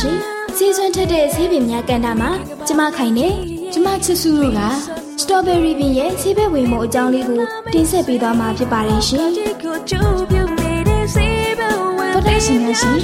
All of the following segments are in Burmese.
ရှင်များရှင်စီးစွမ်းထက်တဲ့ဆေးပင်များကန်တာမှာကျမခိုင်နေကျမချစ်စုတို့ကစတော်ဘယ်ရီပင်ရဲ့ဆေးဘက်ဝင်မှုအကြောင်းလေးကိုတင်ဆက်ပေးသွားမှာဖြစ်ပါတယ်ရှင်။တော်တဲ့ရှင်များရှင်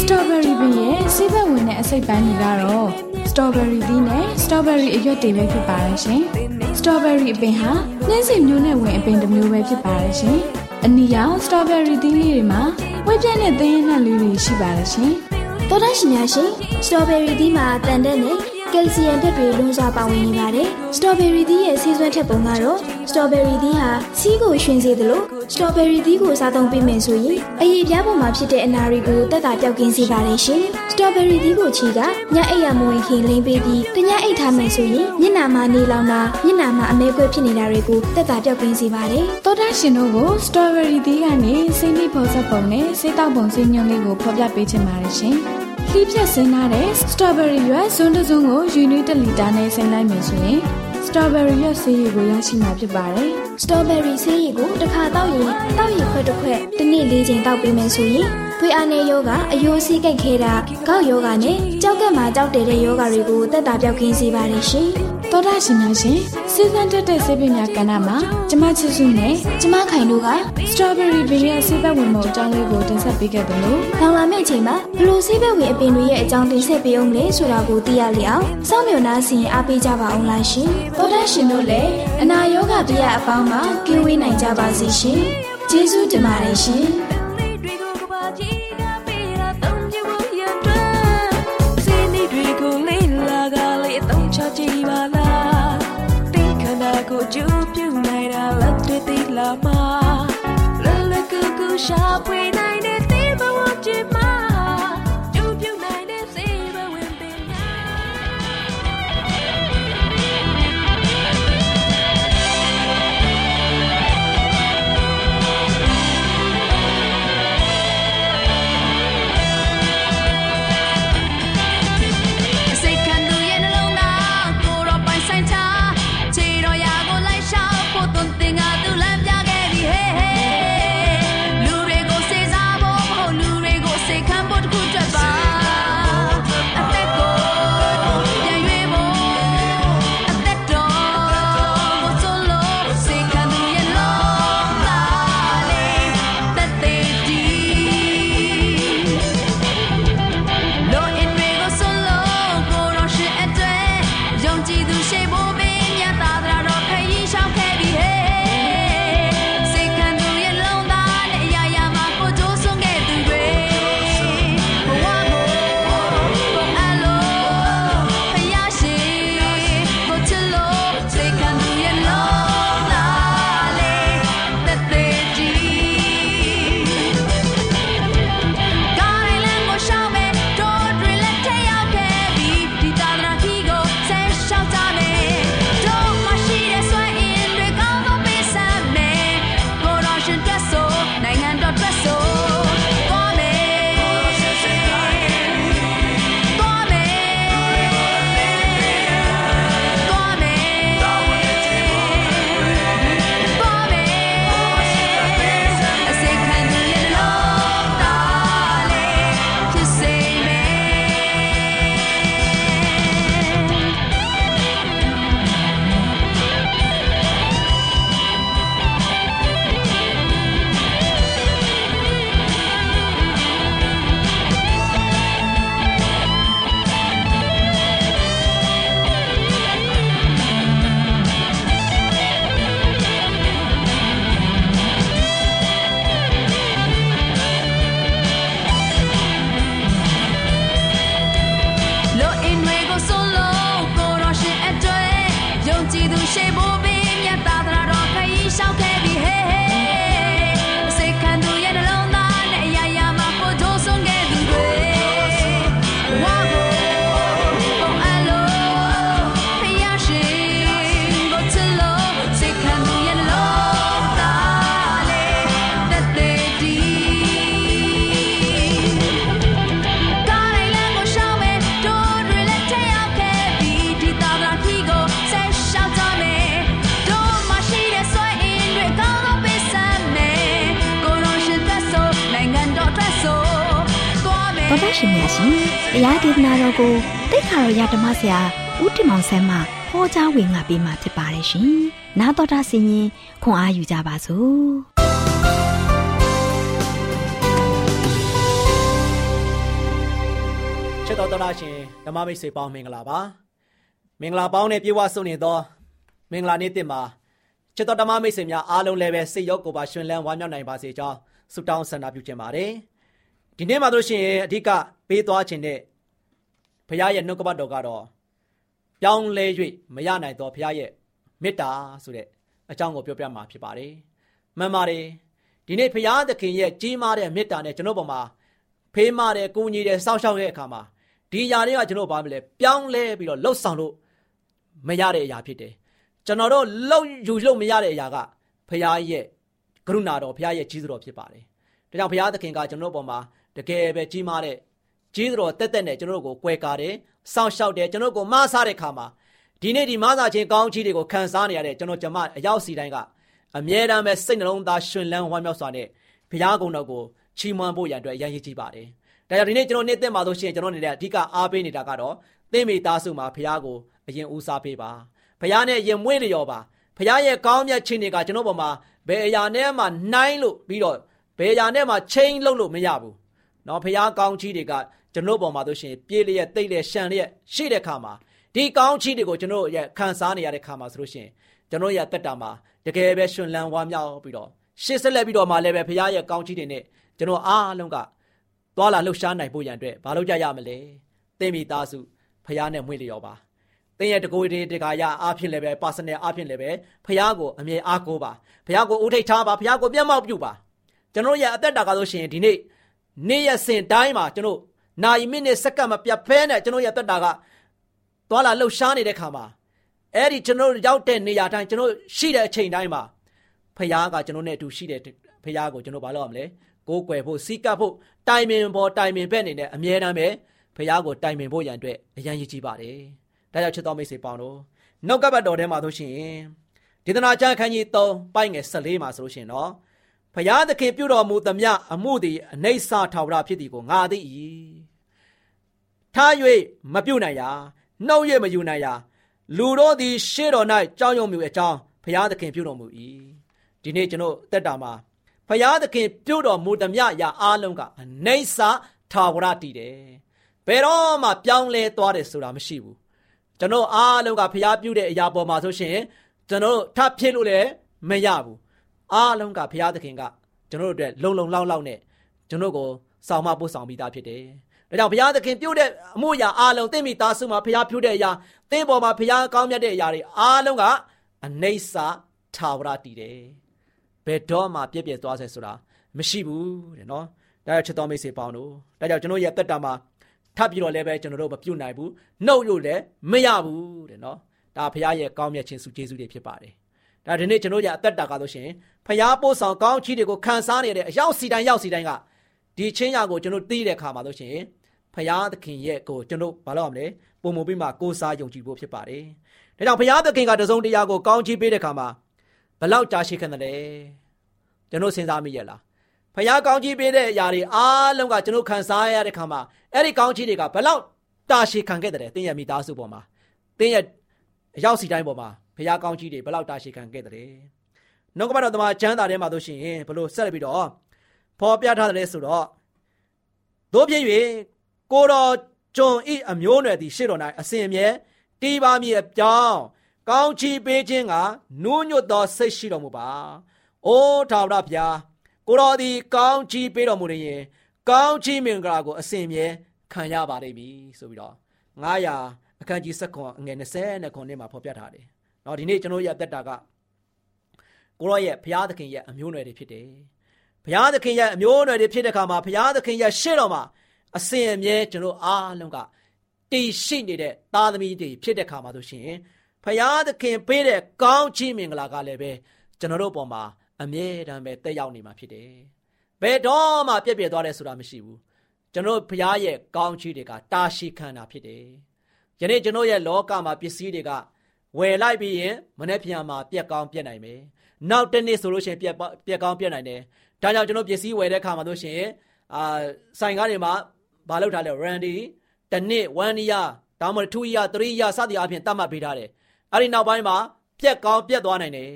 စတော်ဘယ်ရီပင်ရဲ့ဆေးဘက်ဝင်တဲ့အစိတ်ပိုင်းတွေကတော့စတော်ဘယ်ရီသီးနဲ့စတော်ဘယ်ရီအရွက်တွေပဲဖြစ်ပါတယ်ရှင်။စတော်ဘယ်ရီအပင်ဟာနှင်းစီမျိုးနဲ့ဝင်အပင်တစ်မျိုးပဲဖြစ်ပါတယ်ရှင်။အနီရောင်စတော်ဘယ်ရီသီးလေးတွေမှာဝက်ပြက်တဲ့သင်းရနှက်လေးတွေရှိပါတယ်ရှင်။ တော်တဲ့ရှင်များရှင်စတော်ဘယ်ရီသီးမှာတန်တဲ့နဲ့ကယ်လ်ဆီယမ်ဓာတ်တွေလွန်စွာပါဝင်နေပါတယ်။စတော်ဘယ်ရီသီးရဲ့ဆေးစွမ်းထက်ပုံကတော့စတော်ဘယ်ရီသီးဟာစီးကိုရွှင်စေသလိုစတော်ဘယ်ရီသီးကိုစားသုံးပေးမယ်ဆိုရင်အရေးပြားပေါ်မှာဖြစ်တဲ့အနာတွေကိုတက်တာပြောက်ကင်းစေပါတယ်ရှင်။စတော်ဘယ်ရီသီးကိုချီကညအိပ်ရမဝင်ခင်လိမ့်ပေးပြီးတညအိပ်ထားမယ်ဆိုရင်မျက်နှာမှာနေလောင်တာမျက်နှာမှာအမဲခွဲဖြစ်နေတာတွေကိုတက်တာပြောက်ကင်းစေပါတယ်။သောတာရှင်တို့ကိုစတော်ဘယ်ရီသီးကနေစိမ့်ပြီးဖော်ဆက်ပုံနဲ့စိတ်တောက်ပုံစိညွှန်းလေးကိုဖော်ပြပေးချင်ပါတယ်ရှင်။ လှီးဖြတ်ဆင်းထားတဲ့ strawberry ရွက်ဇွန်းတစုံကိုယူနီတလီတာနဲ့ဆင်းလိုက်မယ်ဆိုရင် strawberry ရွက်ဆေးရည်ကိုရရှိမှာဖြစ်ပါတယ်။ strawberry ဆေးရည်ကိုတစ်ခါတောက်ရင်တောက်ရည်ခွက်တစ်ခွက်တစ်နေ့၄ချိန်တောက်ပေးမယ်ဆိုရင်သွေးအားနည်းယောဂအယိုးစီးကိတ်ခဲတာကောက်ယောဂနဲ့ကြောက်ကက်မှာကြောက်တယ်တဲ့ယောဂတွေကိုတက်တာပြောက်ကင်းစေပါတယ်ရှင်။တော်တာရှင်များရှင်စီဇန်တက်တဲ့ဆေးပင်များကဏ္ဍမှာကျမချစ်စုနဲ့ကျမခိုင်တို့ကစတော်ဘယ်ရီပင်ရဲ့ဆေးဘက်ဝင်မှုအကြောင်းလေးကိုတင်ဆက်ပေးခဲ့တယ်လို့နောက်လာမယ့်အချိန်မှာဘလို့ဆေးဘက်ဝင်အပင်တွေရဲ့အကြောင်းတင်ဆက်ပေးအောင်လဲဆိုတာကိုသိရလေအောင်စောင့်မျှော်နှားစီရင်အားပေးကြပါအောင်လားရှင်တော်တာရှင်တို့လည်းအနာရောဂါပြရအပေါင်းမှာကင်းဝေးနိုင်ကြပါစေရှင်ကျေးဇူးတင်ပါတယ်ရှင်ကြည်ပါ ရှင်များရှင်တရားဒေသနာတော်ကိုတိတ်ခါတော်ရဓမ္မဆရာဦးတင်မောင်ဆန်းမှဟောကြားဝင်ငါပေးมาဖြစ်ပါတယ်ရှင်။နာတော်တာဆင်ရင်ခွန်အားယူကြပါစို့။ချစ်တော်တော်တာရှင်ဓမ္မမိတ်ဆွေပေါင်းမင်္ဂလာပါ။မင်္ဂလာပေါင်းနဲ့ပြေဝဆုံနေသောမင်္ဂလာနေ့တင်မှာချစ်တော်ဓမ္မမိတ်ဆွေများအားလုံးလည်းပဲစိတ်ရောကိုယ်ပါရှင်လန်းဝမ်းမြောက်နိုင်ပါစေကြောင်းဆုတောင်းဆန္ဒပြုချင်ပါတယ်။ ဒီနေ့မှာတို့ရှိရင်အဓိကပေးသွားခြင်းတဲ့ဘုရားရဲ့နှုတ်ကပတ်တော်ကတော့ပြောင်းလဲ၍မရနိုင်သောဘုရားရဲ့မေတ္တာဆိုတဲ့အကြောင်းကိုပြောပြမှာဖြစ်ပါတယ်။မှန်ပါတယ်။ဒီနေ့ဘုရားသခင်ရဲ့ကြီးမားတဲ့မေတ္တာနဲ့ကျွန်တော်ပေါ်မှာဖေးမာတဲ့ကိုကြီးတဲ့စောင့်ရှောက်တဲ့အခါမှာဒီຢာတွေကကျွန်တော်ဘာမလဲပြောင်းလဲပြီးတော့လှုပ်ဆောင်လို့မရတဲ့အရာဖြစ်တယ်။ကျွန်တော်တို့လှုပ်ယူလို့မရတဲ့အရာကဘုရားရဲ့ကရုဏာတော်ဘုရားရဲ့ကြီးစွာတော်ဖြစ်ပါတယ်။ဒါကြောင့်ဘုရားသခင်ကကျွန်တော်တို့ပေါ်မှာ တကယ်ပဲကြီးမားတဲ့ကြီးတော်တက်တက်နဲ့ကျွန်တော်တို့ကိုကွဲကားတယ်စောင့်ရှောက်တယ်ကျွန်တော်တို့ကိုမဆားတဲ့ခါမှာဒီနေ့ဒီမဆားခြင်းကောင်းချီးတွေကိုခံစားနေရတဲ့ကျွန်တော်ကျမအရောက်စီတိုင်းကအမြဲတမ်းပဲစိတ်နှလုံးသားရှင်လန်းဝမ်းမြောက်စွာနဲ့ဘုရားကုံတော်ကိုချီးမွမ်းဖို့ရန်အတွက်ရည်ရည်ကြီးပါတယ်ဒါကြောင့်ဒီနေ့ကျွန်တော်နေ့သက်မှာဆိုရှင်ကျွန်တော်နေတဲ့အဓိကအားပေးနေတာကတော့သင်မိသားစုမှာဘုရားကိုအရင်ဦးစားပေးပါဘုရားနဲ့ရင်မွေးလျော်ပါဘုရားရဲ့ကောင်းမြတ်ခြင်းတွေကကျွန်တော်ပေါ်မှာဘယ်အရာနဲ့မှနိုင်လို့ပြီးတော့ဘယ်အရာနဲ့မှချိန်လို့လို့မရဘူး နော်ဖះကောင်းချီးတွေကကျွန်တော်ပေါ်မှာဆိုရှင်ပြေးလျက်တိတ်လျက်ရှံလျက်ရှိတဲ့ခါမှာဒီကောင်းချီးတွေကိုကျွန်တော်ရဲ့ခံစားနေရတဲ့ခါမှာဆိုလို့ရှင်ကျွန်တော်ရဲ့တက်တာမှာတကယ်ပဲရှင်လန်းဝါမြောက်ပြီးတော့ရှေ့ဆက်လက်ပြီးတော့မှလည်းပဲဖះရဲ့ကောင်းချီးတွေနဲ့ကျွန်တော်အားလုံးကသွာလာလှုပ်ရှားနိုင်ဖို့ရန်အတွက်ဘာလုပ်ကြရမလဲသင်မိသားစုဖះနဲ့မွေးလျော်ပါသင်ရဲ့တကိုယ်တည်းတခါရအားဖြင့်လည်းပဲ personal အားဖြင့်လည်းပဲဖះကိုအမြဲအားကိုးပါဖះကိုဦးထိတ်ထားပါဖះကိုမျက်မှောက်ပြုပါကျွန်တော်ရဲ့အသက်တာကဆိုရှင်ဒီနေ့ နေ့ရက်စဉ်တိုင်းမှာကျွန်တော်နာရီမိနစ်စက္ကန့်မပြတ်ဖဲနဲ့ကျွန်တော်ရဲ့တက်တာကသွာလာလှုပ်ရှားနေတဲ့ခါမှာအဲ့ဒီကျွန်တော်ရောက်တဲ့နေရာတိုင်းကျွန်တော်ရှိတဲ့အချိန်တိုင်းမှာဖခင်ကကျွန်တော်နဲ့အတူရှိတဲ့ဖခင်ကိုကျွန်တော်ဘာလုပ်ရမလဲကိုးကွယ်ဖို့စီကပ်ဖို့တိုင်ပင်ပေါ်တိုင်ပင်ဘက်နေနဲ့အမြဲတမ်းပဲဖခင်ကိုတိုင်ပင်ဖို့ရန်အတွက်အရန်ရည်ကြီးပါတယ်ဒါကြောင့်ချစ်တော်မိတ်ဆွေပေါင်းတို့နှုတ်ကပတ်တော်ထဲမှာဆိုရှင်ဒေသနာကျမ်းခန်းကြီး3ပိုက်ငယ်14မှာဆိုလို့ရှင်နော် ဖျားသခင်ပြုတော်မူသမျှအမှုသည်အနိစ္စထာဝရဖြစ်သည်ကိုငါသိ၏ထား၍မပြုတ်နိုင်ရာနှုတ်၍မယူနိုင်ရာလူတို့သည်ရှေ့တော်၌ကြောင်းရုံမြူအကြောင်းဖျားသခင်ပြုတော်မူ၏ဒီနေ့ကျွန်တော်တက်တာမှာဖျားသခင်ပြုတော်မူသမျှရာအားလုံးကအနိစ္စထာဝရတည်တယ်ဘယ်တော့မှပြောင်းလဲသွားတယ်ဆိုတာမရှိဘူးကျွန်တော်အားလုံးကဖျားပြုတဲ့အရာပေါ်မှာဆိုရှင်ကျွန်တော်ထပ်ဖြစ်လို့လည်းမရဘူး အားလုံးကဘုရားသခင်ကကျွန်တော်တို့အတွက်လုံလုံလောက်လောက်နဲ့ကျွန်တော်ကိုဆောင်မပို့ဆောင်ပြီးသားဖြစ်တယ်။ဒါကြောင့်ဘုရားသခင်ပြုတဲ့အမှုရာအားလုံးသင်မိသားစုမှာဘုရားပြုတဲ့အရာသင်ပေါ်မှာဘုရားကောင်းမြတ်တဲ့အရာတွေအားလုံးကအနိစ္စထာဝရတည်တယ်။ဘယ်တော့မှပြည့်ပြည့်သွားစေဆိုတာမရှိဘူးတဲ့နော်။ဒါကြောင့်ချစ်တော်မိတ်ဆွေပေါင်းတို့ဒါကြောင့်ကျွန်တော်ရဲ့တက်တာမှာထပ်ပြီးတော့လည်းပဲကျွန်တော်တို့မပြုတ်နိုင်ဘူး။နှုတ်လို့လည်းမရဘူးတဲ့နော်။ဒါဘုရားရဲ့ကောင်းမြတ်ခြင်းစုကျေးဇူးတွေဖြစ်ပါတယ်။ ဒါဒီနေ့ကျွန်တော်ရအသက်တာကားလို့ရှိရင်ဖျားပို့ဆောင်ကောင်းချီးတွေကိုခံစားနေတဲ့အရောက်စီတိုင်းရောက်စီတိုင်းကဒီချင်းရာကိုကျွန်တော်သိတဲ့ခါမှာလို့ရှိရင်ဖျားသခင်ရဲ့ကိုကျွန်တော်ဘာလို့ရမလဲပုံမပြီးမှကိုးစားယုံကြည်ဖို့ဖြစ်ပါတယ်။ဒါကြောင့်ဖျားသခင်ကတစုံတရာကိုကောင်းချီးပေးတဲ့ခါမှာဘလောက်ကြာရှိခဲ့တယ်ကျွန်တော်စဉ်းစားမိရဲ့လားဖျားကောင်းချီးပေးတဲ့အရာတွေအားလုံးကကျွန်တော်ခံစားရတဲ့ခါမှာအဲ့ဒီကောင်းချီးတွေကဘလောက်တာရှည်ခံခဲ့တယ်တင်းရဲ့မိသားစုပေါ်မှာတင်းရဲ့အရောက်စီတိုင်းပေါ်မှာ ဖျားကောင်းချီးတွေဘလောက်တာရှည်ခံခဲ့တယ်နှုတ်ကပတ်တော်သမားကျမ်းစာထဲမှာဆိုရှင်ဘလို့ဆက်လက်ပြီးတော့ဖော်ပြထားတယ်ဆိုတော့တို့ဖြစ်၍ကိုတော်ကျွန်ဤအမျိုးနွယ်သည်ရှေ့တော်၌အစဉ်အမြဲတီးပါမည်အကြောင်းကောင်းချီးပေးခြင်းကနူးညွတ်သောစိတ်ရှိတော်မူပါ။အိုးထာဝရဘုရားကိုတော်သည်ကောင်းချီးပေးတော်မူနေရင်ကောင်းချီးမင်္ဂလာကိုအစဉ်အမြဲခံရပါလိမ့်မည်ဆိုပြီးတော့900အခန်းကြီး7ခွန်အငယ်20နဲ့ခွန်ထဲမှာဖော်ပြထားတယ်။ နော်ဒီနေ့ကျွန်တော်ရဲ့အသက်တာကကိုရောရဲ့ဘုရားသခင်ရဲ့အမျိုးအနွယ်တွေဖြစ်တယ်။ဘုရားသခင်ရဲ့အမျိုးအနွယ်တွေဖြစ်တဲ့အခါမှာဘုရားသခင်ရဲ့ရှေ့တော်မှာအစဉ်အမြဲကျွန်တော်အားလုံးကတည်ရှိနေတဲ့သားသမီးတွေဖြစ်တဲ့အခါမှာဆိုရှင်ဘုရားသခင်ပေးတဲ့ကောင်းချီးမင်္ဂလာကလည်းပဲကျွန်တော်တို့ပေါ်မှာအမြဲတမ်းပဲတက်ရောက်နေမှာဖြစ်တယ်။ဘယ်တော့မှပြည့်ပြည့်သွားတယ်ဆိုတာမရှိဘူး။ကျွန်တော်ဘုရားရဲ့ကောင်းချီးတွေကတာရှိခံတာဖြစ်တယ်။ယနေ့ကျွန်တော်ရဲ့လောကမှာပစ္စည်းတွေက ဝယ်လိုက်ပြီးရင်မနေ့ပြန်မှာပြက်ကောင်းပြက်နိုင်မယ်။နောက်တစ်နေ့ဆိုလို့ရှိရင်ပြက်ပြက်ကောင်းပြက်နိုင်တယ်ဒါကြောင့်ကျွန်တော်ပစ္စည်းဝယ်တဲ့အခါမှာဆိုရှင်အာဆိုင်ကားတွေမှာဘဘာလို့ထားလဲ Randy တနစ်1 year ဒါမှမဟုတ်2 year 3 year စသည်အပြင်တတ်မှတ်ပေးထားတယ်အဲ့ဒီနောက်ပိုင်းမှာပြက်ကောင်းပြက်သွားနိုင်တယ်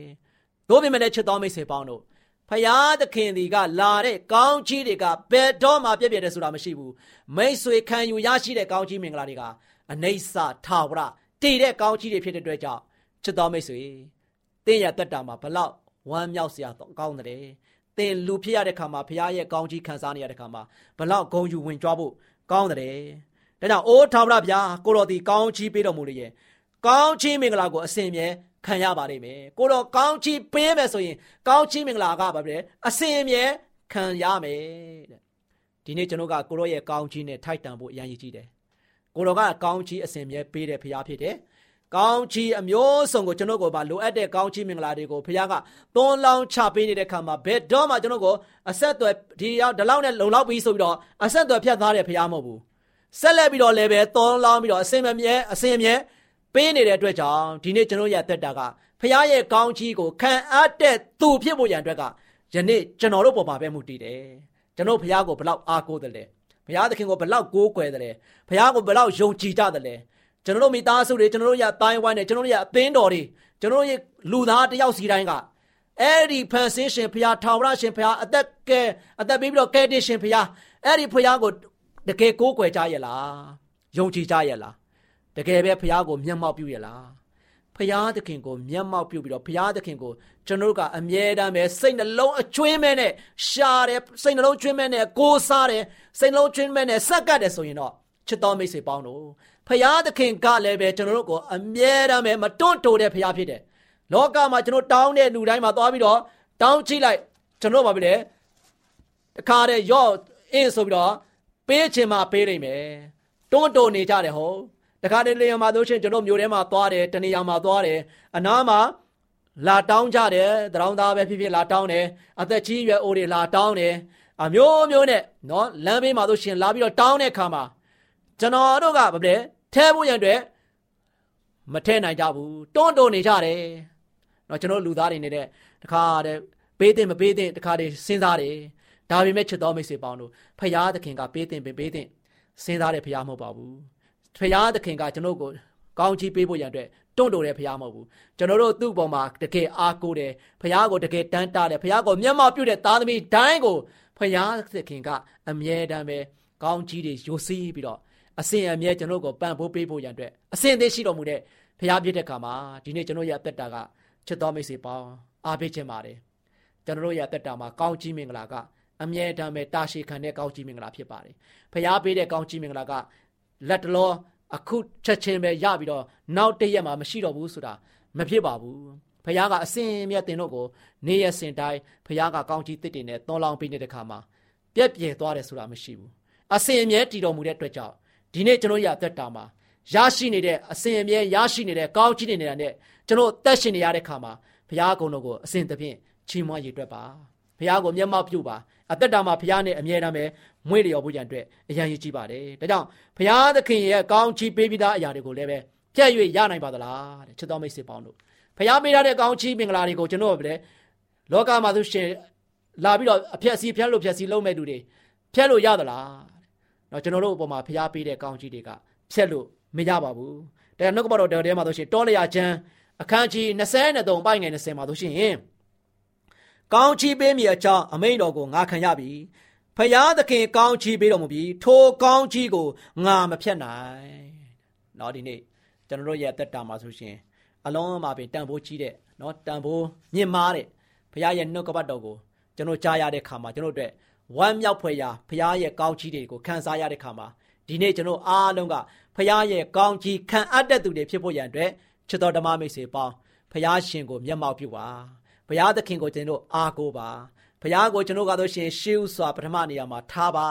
တို့ပြင်မဲ့ချစ်တော်မိတ်ဆွေပေါင်းတို့ဖယားသခင်ဒီကလာတဲ့ကောင်းကြီးတွေကဘယ်တော့မှပြည့်ပြည့်တယ်ဆိုတာမရှိဘူးမိတ်ဆွေခံယူရရှိတဲ့ကောင်းကြီးမင်္ဂလာတွေကအနိစ္စထာဝရ တည်တဲ့ကောင်းကြီးတွေဖြစ်တဲ့အတွက်ကြောင့်ချစ်တော်မိတ်ဆွေတင်းရတက်တာမှာဘလောက်ဝမ်းမြောက်စရာကောင်းတယ်သင်လူဖြစ်ရတဲ့ခါမှာဘုရားရဲ့ကောင်းကြီးခံစားနေရတဲ့ခါမှာဘလောက်ဂုဏ်ယူဝင်ကြွားဖို့ကောင်းတယ်။ဒါကြောင့်အိုးထာဝရဘုရားကိုတော်ဒီကောင်းကြီးပေးတော်မူလေရဲ့ကောင်းကြီးမင်္ဂလာကိုအစဉ်မြဲခံရပါလိမ့်မယ်။ကိုတော်ကောင်းကြီးပေးမယ်ဆိုရင်ကောင်းကြီးမင်္ဂလာကဘာပဲအစဉ်မြဲခံရမယ်တဲ့။ဒီနေ့ကျွန်တော်ကကိုတော်ရဲ့ကောင်းကြီးနဲ့ထိုက်တန်ဖို့အရန်ရည်ကြီးတယ်။ ကိုတော်ကကောင်းကြီးအစဉ်မြဲပေးတဲ့ဘုရားဖြစ်တယ်။ကောင်းချီးအမျိုးစုံကိုကျွန်တော်ကိုပါလိုအပ်တဲ့ကောင်းချီးမင်္ဂလာတွေကိုဘုရားကသွန်းလောင်းချပေးနေတဲ့ခါမှာဘယ်တော့မှကျွန်တော်ကိုအဆက်အသွယ်ဒီရောက်ဒီလောက်နဲ့လုံလောက်ပြီးဆိုပြီးတော့အဆက်အသွယ်ဖြတ်သားတဲ့ဘုရားမဟုတ်ဘူးဆက်လက်ပြီးတော့လည်းပဲသွန်းလောင်းပြီးတော့အစင်မမြဲအစင်မြဲပေးနေတဲ့အတွက်ကြောင့်ဒီနေ့ကျွန်တော်ရဲ့အသက်တာကဘုရားရဲ့ကောင်းချီးကိုခံအပ်တဲ့သူဖြစ်ဖို့ရန်အတွက်ကယနေ့ကျွန်တော်တို့ပေါ်မှာပဲမှုတည်တယ်ကျွန်တော်ဘုရားကိုဘလောက်အားကိုးတယ်လဲ ဘုရားသခင်ကိုဘလောက်ကိုးကွယ်တယ်လဲဘုရားကိုဘလောက်ယုံကြည်ကြတယ်လဲကျွန်တော်တို့မိသားစုတွေကျွန်တော်တို့ရဲ့တိုင်းဝိုင်းတွေကျွန်တော်တို့ရဲ့အသင်းတော်တွေကျွန်တော်တို့ရဲ့လူသားတယောက်စီတိုင်းကအဲ့ဒီဖန်ဆင်းရှင်ဖရားထာဝရရှင်ဖရားအသက်ကဲအသက်ပေးပြီးတော့ကဲတင်ရှင်ဖရားအဲ့ဒီဖရားကိုတကယ်ကိုးကွယ်ကြရဲ့လားယုံကြည်ကြရဲ့လားတကယ်ပဲဖရားကိုမျက်မှောက်ပြုရဲ့လား ဖရားသခင်ကိုမျက်မှောက်ပြုပြီးတော့ဖရားသခင်ကိုကျွန်တော်တို့ကအမြဲတမ်းပဲစိတ်နှလုံးအကျွင်းမဲ့နဲ့ရှာတယ်စိတ်နှလုံးကျွင်းမဲ့နဲ့ကိုးစားတယ်စိတ်နှလုံးကျွင်းမဲ့နဲ့စက်ကတ်တယ်ဆိုရင်တော့ချစ်တော်မိတ်ဆွေပေါင်းတို့ဖရာသခင်ကလည်းပဲကျွန်တော်တို့ကိုအမြဲတမ်းပဲမတွန့်တိုတဲ့ဖရာဖြစ်တယ်။လောကမှာကျွန်တော်တောင်းတဲ့လူတိုင်းမှာသွားပြီးတော့တောင်းကြည့်လိုက်ကျွန်တော်ပါပြီလေ။တခါတည်းရော့အင်းဆိုပြီးတော့ပေးချင်မှပေးနိုင်မယ်။တွန့်တိုနေကြတယ်ဟုတ်။ တခါတည်းလေယာဉ်မှာဆိုရှင်ကျွန်တော်မြို့ထဲမှာသွားတယ်တနေရာမှာသွားတယ်အနားမှာလာတောင်းကြတယ်တရောင်းသားပဲဖြစ်ဖြစ်လာတောင်းတယ်အသက်ကြီးရွယ်အိုတွေလာတောင်းတယ်အမျိုးမျိုးနဲ့နော်လမ်းဘေးမှာဆိုရှင်လာပြီးတော့တောင်းတဲ့ခါမှာကျွန်တော်တို့ကဗလဲထဲဖို့ရန်အတွက်မထဲနိုင်ကြဘူးတွန်းတုံနေကြတယ်နော်ကျွန်တော်လူသားတွေနေတဲ့တခါတည်းပေးတင်မပေးတင်တခါတည်းစဉ်းစားတယ်ဒါပေမဲ့ချစ်တော်မိတ်ဆွေပေါင်းတို့ဖရာသခင်ကပေးတင်ပေးတင်စဉ်းစားတယ်ဖရာမဟုတ်ပါဘူး ဖရာသခင်ကကျွန်တော်ကိုကောင်းချီးပေးဖို့ရန်အတွက်တွန့်တိုတဲ့ဖရားမဟုတ်ဘူးကျွန်တော်တို့သူ့ပေါ်မှာတကယ်အားကိုးတယ်ဖရားကိုတကယ်တန်းတားတယ်ဖရားကိုမျက်မှောက်ပြုတဲ့သားသမီးတိုင်းကိုဖရားသခင်ကအမြဲတမ်းပဲကောင်းကြီးတွေယိုစီးပြီးတော့အစဉ်အမြဲကျွန်တော်ကိုပံ့ပိုးပေးဖို့ရန်အတွက်အစဉ်သေးရှိတော်မူတဲ့ဖရားပြည့်တဲ့ခါမှာဒီနေ့ကျွန်တော်ရဲ့အသက်တာကချစ်တော်မိတ်ဆွေပေါင်းအားပေးခြင်းပါတယ်ကျွန်တော်ရဲ့အသက်တာမှာကောင်းကြီးမင်္ဂလာကအမြဲတမ်းပဲတာရှည်ခံတဲ့ကောင်းကြီးမင်္ဂလာဖြစ်ပါတယ်ဖရားပေးတဲ့ကောင်းကြီးမင်္ဂလာက လက်တလောအခုချက်ချင်းပဲရပြီးတော့နောက်တရက်မှာမရှိတော့ဘူးဆိုတာမဖြစ်ပါဘူးဖခင်ကအစင်မြတ်တင်တို့ကိုနေရစင်တိုင်းဖခင်ကကောင်းကြီးတစ်တင်နဲ့သွန်လောင်းပေးနေတဲ့ခါမှာပြက်ပြဲသွားတယ်ဆိုတာမရှိဘူးအစင်အမြဲတည်တော်မူတဲ့အတွက်ကြောင့်ဒီနေ့ကျွန်တော်ရအသက်တာမှာရရှိနေတဲ့အစဉ်အမြဲရရှိနေတဲ့ကောင်းချီးနေတာနဲ့ကျွန်တော်တက်ရှင်နေရတဲ့ခါမှာဘုရားကုံတော်ကိုအစဉ်သဖြင့်ချီးမွမ်းရည်တွက်ပါ ဘုရားကိုမျက်မှောက်ပြုပါအသက်တာမှာဘုရားနဲ့အမြဲတမ်းပဲမွေးလျော်ဖို့ကြံအတွက်အရန်ရည်ကြီးပါတယ်ဒါကြောင့်ဘုရားသခင်ရဲ့ကောင်းချီးပေးပြီးသားအရာတွေကိုလည်းပဲပြည့်၍ရနိုင်ပါသလားတဲ့ချစ်တော်မိတ်ဆွေပေါင်းတို့ဘုရားပေးထားတဲ့ကောင်းချီးမင်္ဂလာတွေကိုကျွန်တော်လည်းလောကမှာဆိုရှင်လာပြီးတော့အဖြက်စီးဖြတ်လို့ဖြက်စီးလုံးမဲ့သူတွေဖြတ်လို့ရသလားနော်ကျွန်တော်တို့အပေါ်မှာဖျားပေးတဲ့ကောင်းကြီးတွေကဖြက်လို့မရပါဘူးဒါနှုတ်ကပတော်တော်ထဲမှာဆိုရှင်တောလျာချမ်းအခန်းကြီး23ပိုင်းငယ်20မှာဆိုရှင် ကောင်းချီးပေးမိအကြောင်းအမိန့်တော်ကိုငါခံရပြီ။ဖယားသခင်ကောင်းချီးပေးတော်မူပြီးထိုကောင်းချီးကိုငါမဖြတ်နိုင်။နော်ဒီနေ့ကျွန်တော်တို့ရဲ့အသက်တာမှာဆိုရှင်အလုံးအမပင်တန်ဖိုးကြီးတဲ့နော်တန်ဖိုးမြင့်မားတဲ့ဖယားရဲ့နှုတ်ကပတ်တော်ကိုကျွန်တော်ကြားရတဲ့ခါမှာကျွန်တော်တို့အတွက်ဝမ်းမြောက်ဖွယ်ရာဖယားရဲ့ကောင်းချီးတွေကိုခံစားရတဲ့ခါမှာဒီနေ့ကျွန်တော်အားလုံးကဖယားရဲ့ကောင်းချီးခံအပ်တဲ့သူတွေဖြစ်ဖို့ရန်အတွက်ချစ်တော်ဓမ္မမိတ်ဆွေပေါင်းဖယားရှင်ကိုမျက်မှောက်ပြုပါ။ ဖရားသခင်ကိုကျွန်တော်အားကိုးပါဖရားကိုကျွန်တော်ကတော့ရှင်ရှေးဥစွာပထမနေရာမှာထားပါ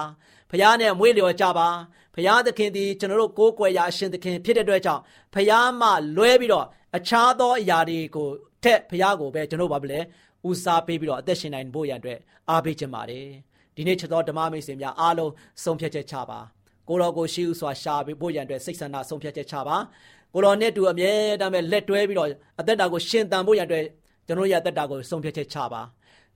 ဖရားနဲ့မွေးလျော်ကြပါဖရားသခင်ဒီကျွန်တော်တို့ကိုးကွယ်ရာအရှင်သခင်ဖြစ်တဲ့အတွက်ကြောင့်ဖရားမှလွဲပြီးတော့အခြားသောအရာတွေကိုထက်ဖရားကိုပဲကျွန်တော်ဘာဖြစ်လဲဦးစားပေးပြီးတော့အသက်ရှင်နိုင်ဖို့ရန်အတွက်အားပေးခြင်းပါတယ်ဒီနေ့ချက်တော်ဓမ္မမိတ်ဆွေများအားလုံးဆုံးဖြတ်ချက်ချပါကိုတော်ကိုရှိဥစွာရှာပေးဖို့ရန်အတွက်စိတ်ဆန္ဒဆုံးဖြတ်ချက်ချပါကိုတော်နဲ့တူအမြဲတမ်းပဲလက်တွဲပြီးတော့အသက်တာကိုရှင်သန်ဖို့ရန်အတွက် ကျွန်တော်ရအသက်တာကိုဆုံးဖြတ်ချက်ချပါ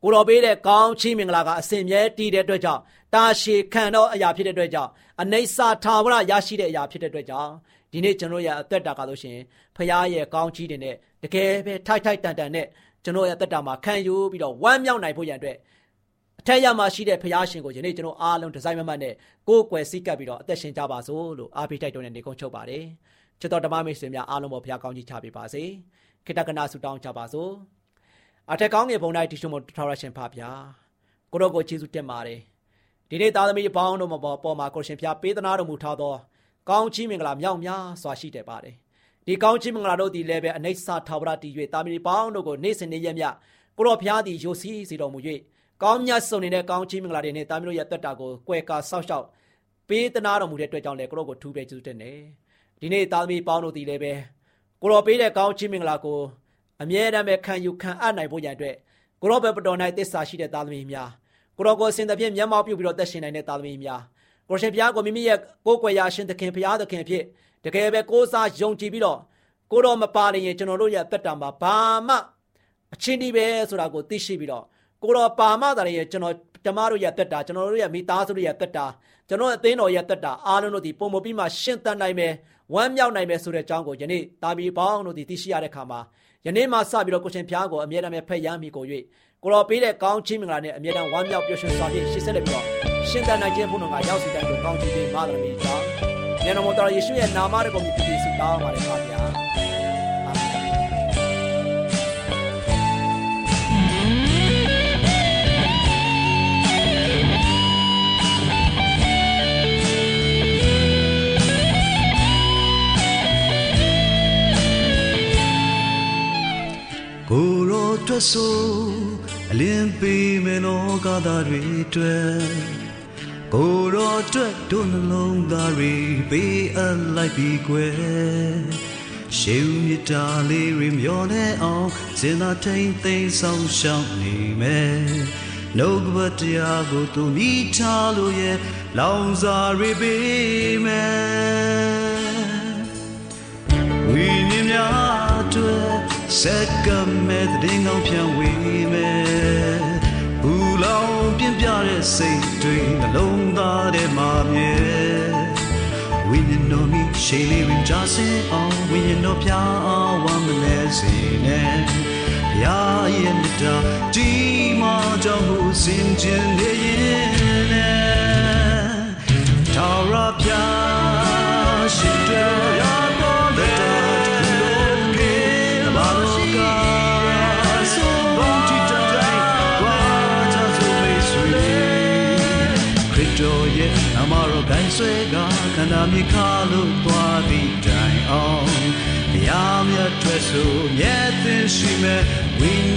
ကိုတော်ပေးတဲ့ကောင်းချီးမင်္ဂလာကအစဉ်မြဲတည်တဲ့အတွက်ကြောင့်တာရှည်ခံတော့အရာဖြစ်တဲ့အတွက်ကြောင့်အနိစ္စထာဝရရရှိတဲ့အရာဖြစ်တဲ့အတွက်ကြောင့်ဒီနေ့ကျွန်တော်ရဲ့အသက်တာကလို့ရှိရင်ဖခင်ရဲ့ကောင်းချီးတွေနဲ့တကယ်ပဲထိုက်ထိုက်တန်တန်နဲ့ကျွန်တော်ရဲ့အသက်တာမှာခံယူပြီးတော့ဝမ်းမြောက်နိုင်ဖို့ရန်အတွက်အထက်ရမှာရှိတဲ့ဖခင်ရှင်ကိုယနေ့ကျွန်တော်အားလုံးဒီဇိုင်းမမတ်နဲ့ကိုယ်ကွယ်စိတ်ကပ်ပြီးတော့အသက်ရှင်ကြပါစို့လို့အားပေးတိုက်တွန်းတဲ့နေကုန်းချုပ်ပါတယ်ချစ်တော်ဓမ္မမိတ်ဆွေများအားလုံးပေါ်ဖခင်ကောင်းကြီးချပေးပါစေခိတ္တကနာဆုတောင်းကြပါစို့ အထက်ကောင်းငယ်ဘုံတိုင်းတီရှုံမထော်ရရှင်ဖပါဗျာကိုရောကိုကျေးဇူးတင်ပါတယ်ဒီနေ့သားသမီးပေါင်းတို့မှာပေါ်မှာကိုရှင်ဖျားပေးသနာတော်မူထားသောကောင်းချီးမင်္ဂလာမြောက်များစွာရှိတယ်ပါတယ်ဒီကောင်းချီးမင်္ဂလာတို့ဒီလည်းပဲအနိစ္စထာဝရတည်၍သားသမီးပေါင်းတို့ကိုနေ့စဉ်နေ့ရက်မြကိုရောဖျားသည်ယိုစီးစေတော်မူ၍ကောင်းမြတ်စုံနေတဲ့ကောင်းချီးမင်္ဂလာတွေနဲ့သားသမီးတို့ရဲ့တက်တာကိုကွယ်ကာဆောက်ရှောက်ပေးသနာတော်မူတဲ့အတွက်ကြောင့်လည်းကိုရောကိုထူးပဲကျေးဇူးတင်တယ်ဒီနေ့သားသမီးပေါင်းတို့ဒီလည်းပဲကိုရောပေးတဲ့ကောင်းချီးမင်္ဂလာကို အမြဲတမ်းပဲခံယူခံအပ်နိုင်ဖို့ရန်အတွက်ကိုရောဘယ်ပတော်၌တစ္ဆာရှိတဲ့သားသမီးများကိုရောကိုအစဉ်သဖြင့်မျက်မှောက်ပြုပြီးတော့သက်ရှင်နိုင်တဲ့သားသမီးများကိုရှင်ဘုရားကိုမိမိရဲ့ကိုယ်ကွယ်ရာရှင်သခင်ဘုရားသခင်ဖြစ်တကယ်ပဲကိုးစားယုံကြည်ပြီးတော့ကိုတော်မပါရင်ကျွန်တော်တို့ရဲ့သက်တာမှာဘာမှအချင်းဒီပဲဆိုတာကိုသိရှိပြီးတော့ကိုတော်ပါမတာရဲ့ကျွန်တော်ဓမ္မတို့ရဲ့သက်တာကျွန်တော်တို့ရဲ့မိသားစုတို့ရဲ့သက်တာကျွန်တော်အသင်းတော်ရဲ့သက်တာအားလုံးတို့ဒီပုံမပြီးမှရှင်းတတ်နိုင်မယ်ဝမ်းမြောက်နိုင်မယ်ဆိုတဲ့အကြောင်းကိုယနေ့တာဘီပေါင်းတို့ဒီသိရှိရတဲ့ခါမှာ ယနေ့မှစပြီးတော့ကိုရှင်ဖျားကိုအမြဲတမ်းဖက်ရမ်းမိကို၍ကိုတော်ပေးတဲ့ကောင်းချီးမင်္ဂလာနဲ့အမြဲတမ်းဝမ်းမြောက်ပျော်ရွှင်စွာဖြင့်ရှေ့ဆက်လက်ပြီးတော့ရှင်းတတ်နိုင်ခြင်းဘုန်းတော်ကရောက်စီတိုင်းကိုကောင်းချီးပေးမှတော်မူကြောင်းဉာဏ်တော်မတော်ယေရှုရဲ့နာမတော်ကိုမြည်ပြီးဆုတောင်းပါတယ်ပါဗျာ ဆိုအလင်းပေးမယ်လောကသားတွေအတွက်ကိုရောအတွက်တို့နှလုံးသားတွေပေးအပ်လိုက်ပြီးကွယ်ရှေးဦးမြတ်တာလေးတွေမျောနေအောင်စင်သာထိန်သိမ်းဆောင်ရှောင်းနေမယ်နှုတ်ကပတရားကိုသူမိထားလို့ရဲ့လောင်စာတွေပေးမယ်ဝိညာဉ်များ အတွက်စက္ကမဲ့တဲ့ငောင်းဖြန့်ဝေမယ်ဘူလောင်ပြင်းပြတဲ့စိတ်တွေနှလုံးသားထဲမှာမြဲဝိညာဉ်တော်မိရှေးလေးဝင်ကြစေအောင်ဝိညာဉ်တော်ပြအောင်ဝမ်းမလဲစေနဲ့ဘုရားရဲ့မြတ်တာဒီမှာကြောင့်ကိုစင်ကြင်နေရင်နဲ့ထာဝရပြရှိတော်ရတော် ခန္ဓာမြေခါလို့သွားသည့်တိုင်အောင်ဘုရားမြတ်ထွက်ဆိုမြတ်သင်ရှိမဲ့ဝိ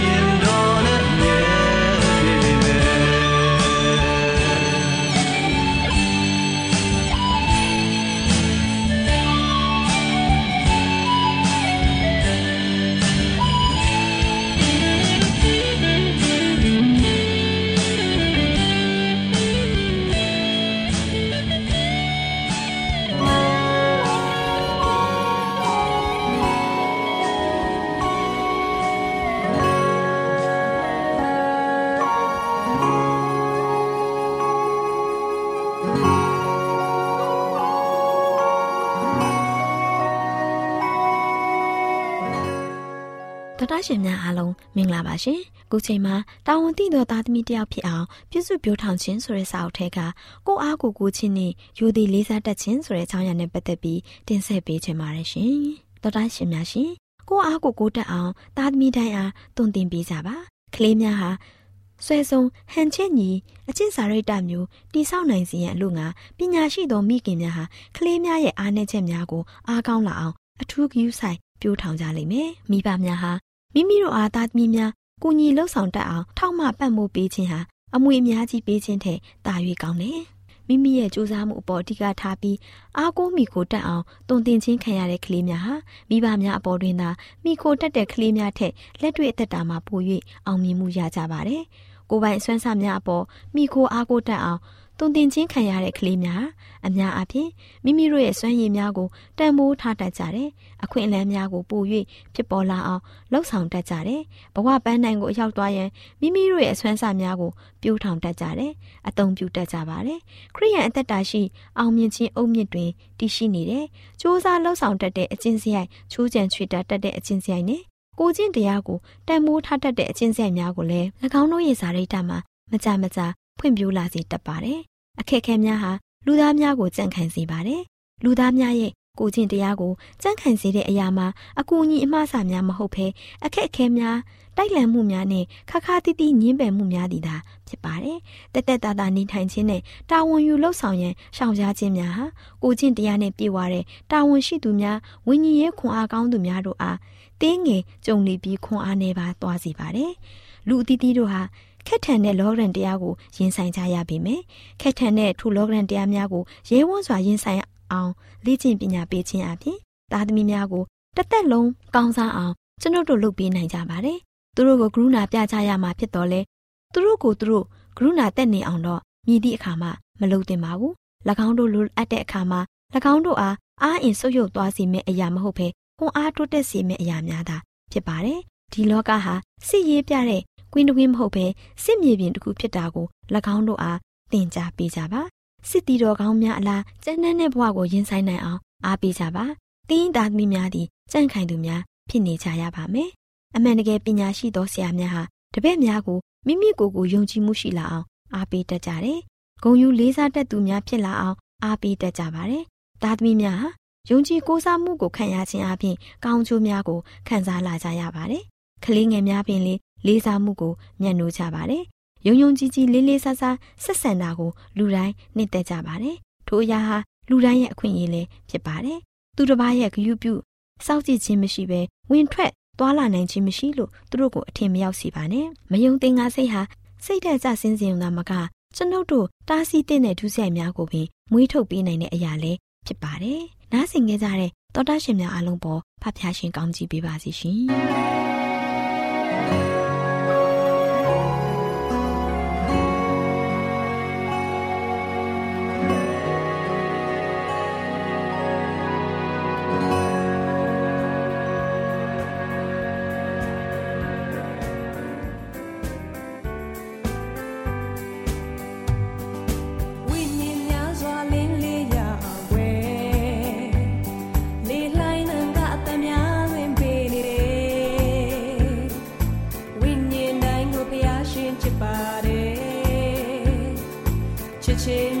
ညာဉ် လုံးမင်္ဂလာပါရှင်။ခုချိန်မှာတာဝန်သိသောသားသမီးတစ်ယောက်ဖြစ်အောင်ပြည့်စုံပြောထောင်ခြင်းဆိုတဲ့စာအုပ်ထဲကကိုအားကိုကိုချင်းနဲ့ယူသည်လေးစားတတ်ခြင်းဆိုတဲ့အကြောင်းအရာနဲ့ပတ်သက်ပြီးတင်ဆက်ပေးချင်ပါတယ်ရှင်။တတရှင်များရှင်ကိုအားကိုကိုတက်အောင်သားသမီးတိုင်းအားတုံသင်ပေးကြပါ။ကလေးများဟာဆွဲဆုံးဟန်ချက်ညီအချင်းစာရိတ္တမျိုးတိဆောက်နိုင်စီရန်အလို့ငါပညာရှိသောမိခင်များဟာကလေးများရဲ့အားနည်းချက်များကိုအားကောင်းလာအောင်အထူးဂရုစိုက်ပြိုးထောင်ကြလိမ့်မယ်။မိဘများဟာ မိမိတို့အားသားသမီးများကိုညီလှုပ်ဆောင်တတ်အောင်ထောက်မပံ့ပိုးပေးခြင်းဟာအမွေအများကြီးပေးခြင်းထက်တာ၍ကောင်းတယ်။မိမိရဲ့စူးစမ်းမှုအပေါ်အဓိကထားပြီးအားကိုးမိကိုတက်အောင်တုံသင်ချင်းခံရတဲ့ကလေးများဟာမိဘများအပေါ်တွင်သာမိကိုတက်တဲ့ကလေးများထက်လက်တွေ့အသက်တာမှာပို၍အောင်မြင်မှုရကြပါတယ်။ကိုယ်ပိုင်အစွမ်းစားများအပေါ်မိခိုအားကိုးတက်အောင် တုံတင်ချင်းခံရတဲ့ကလေးများအများအပြားမိမိတို့ရဲ့စွမ်းရည်များကိုတန်ဖိုးထားတတ်ကြတယ်။အခွင့်အလမ်းများကိုပို၍ဖြစ်ပေါ်လာအောင်လှုပ်ဆောင်တတ်ကြတယ်။ဘဝပန်းနိုင်ကိုအရောက်သွားရင်မိမိတို့ရဲ့အစွမ်းစားများကိုပြိုးထောင်တတ်ကြတယ်။အသုံးပြုတတ်ကြပါတယ်။ခရိယန်အသက်တာရှိအောင်မြင်ခြင်းအုတ်မြင့်တွင်တည်ရှိနေတယ်။စ조사လှုပ်ဆောင်တတ်တဲ့အကျင့်စရိုက်ချိုးကြံချွေတတ်တဲ့အကျင့်စရိုက်နဲ့ကိုချင်းတရားကိုတန်မိုးထားတတ်တဲ့အချင်းဆက်များကိုလည်း၎င်းတို့ရဲ့ဇာတိတမှာမကြမကြဖွံ့ဖြိုးလာစေတတ်ပါတယ်။ အခက်အခဲများဟာလူသားများကိုကြံ့ခိုင်စေပါတယ်။လူသားများရဲ့ကိုချင်းတရားကိုကြံ့ခိုင်စေတဲ့အရာမှာအကူအညီအမှားစာများမဟုတ်ဘဲအခက်အခဲများတိုက်လန်မှုများနဲ့ခါခါတီးတီးညင်းပယ်မှုများသည်သာဖြစ်ပါတယ်။တက်တက်တာတာနေထိုင်ခြင်းနဲ့တာဝန်ယူလှုပ်ဆောင်ရန်ရှောင်ရှားခြင်းများဟာကိုချင်းတရားနဲ့ပြည့်ဝတဲ့တာဝန်ရှိသူများဝိညာဉ်ရေးခွန်အားကောင်းသူများတို့အားတင်းငယ်ကြုံနေပြီးခွန်အားနေပါသွားစီပါတယ်။လူအသီးသီးတို့ဟာ ခက်ထန်တဲ့လောဂရန်တရားကိုရင်ဆိုင်ကြရပြီမယ်။ခက်ထန်တဲ့ထိုလောဂရန်တရားများကိုရဲဝံ့စွာရင်ဆိုင်အောင်လေ့ကျင့်ပညာပေးခြင်းအပြင်သားသမီးများကိုတစ်သက်လုံးကောင်းစားအောင်ကျွန်ုပ်တို့လုပ်ပေးနိုင်ကြပါတယ်။သူတို့ကိုကရုဏာပြချရမှာဖြစ်တော်လဲသူတို့ကိုသူတို့ကရုဏာတက်နေအောင်တော့မြည်သည့်အခါမှမလုပ်သင့်ပါဘူး။၎င်းတို့လိုအပ်တဲ့အခါမှာ၎င်းတို့အားအားအင်ဆုပ်ယုပ်သွားစေမယ့်အရာမဟုတ်ဘဲခွန်အားတိုးတက်စေမယ့်အရာများသာဖြစ်ပါတယ်။ဒီလောကဟာစစ်ရေးပြတဲ့ ကွင်းတဝင်းမဟုတ်ဘဲစစ်မြေပြင်တစ်ခုဖြစ်တာကို၎င်းတို့အားသင်ကြားပေးကြပါ။စစ်တီတော်ကောင်းများအလားကျန်းတဲ့ဘဝကိုရင်ဆိုင်နိုင်အောင်အားပေးကြပါ။တင်းသားသမီးများသည်ကြန့်ခိုင်သူများဖြစ်နေကြရပါမယ်။အမှန်တကယ်ပညာရှိသောဆရာများဟာတပည့်များကိုမိမိကိုယ်ကိုယုံကြည်မှုရှိလာအောင်အားပေးတတ်ကြတယ်။ဂုံယူလေးစားတတ်သူများဖြစ်လာအောင်အားပေးတတ်ကြပါတယ်။သားသမီးများဟာယုံကြည်ကိုးစားမှုကိုခံရခြင်းအပြင်ကောင်းကျိုးများကိုခံစားလာကြရပါတယ်။ကလေးငယ်များပင်လေ လေးစားမှုကိုမျက်နှိုးကြပါတယ်။ယုံယုံကြည်ကြည်လေးလေးစားစားဆက်ဆံတာကိုလူတိုင်းနှစ်သက်ကြပါတယ်။ထိုအရာဟာလူတိုင်းရဲ့အခွင့်အရေးလည်းဖြစ်ပါတယ်။သူတစ်ပါးရဲ့ဂရုပြုစောင့်ကြည့်ခြင်းမရှိဘဲဝင်ထွက်သွားလာနိုင်ခြင်းမရှိလို့သူတို့ကိုအထင်မရောက်စေပါနဲ့။မယုံသင်္ကာစိတ်ဟာစိတ်ဓာတ်ကျဆင်းစေုံသာမကကျွန်ုပ်တို့တားဆီးတဲ့ဒုစရိုက်များကိုပင်မွေးထုတ်ပေးနိုင်တဲ့အရာလည်းဖြစ်ပါတယ်။နားဆင်ခဲ့ကြတဲ့တောတာရှင်များအားလုံးပေါ်ဖဖျားရှင်ကောင်းကြီးပေးပါစီရှင်။။ ဗု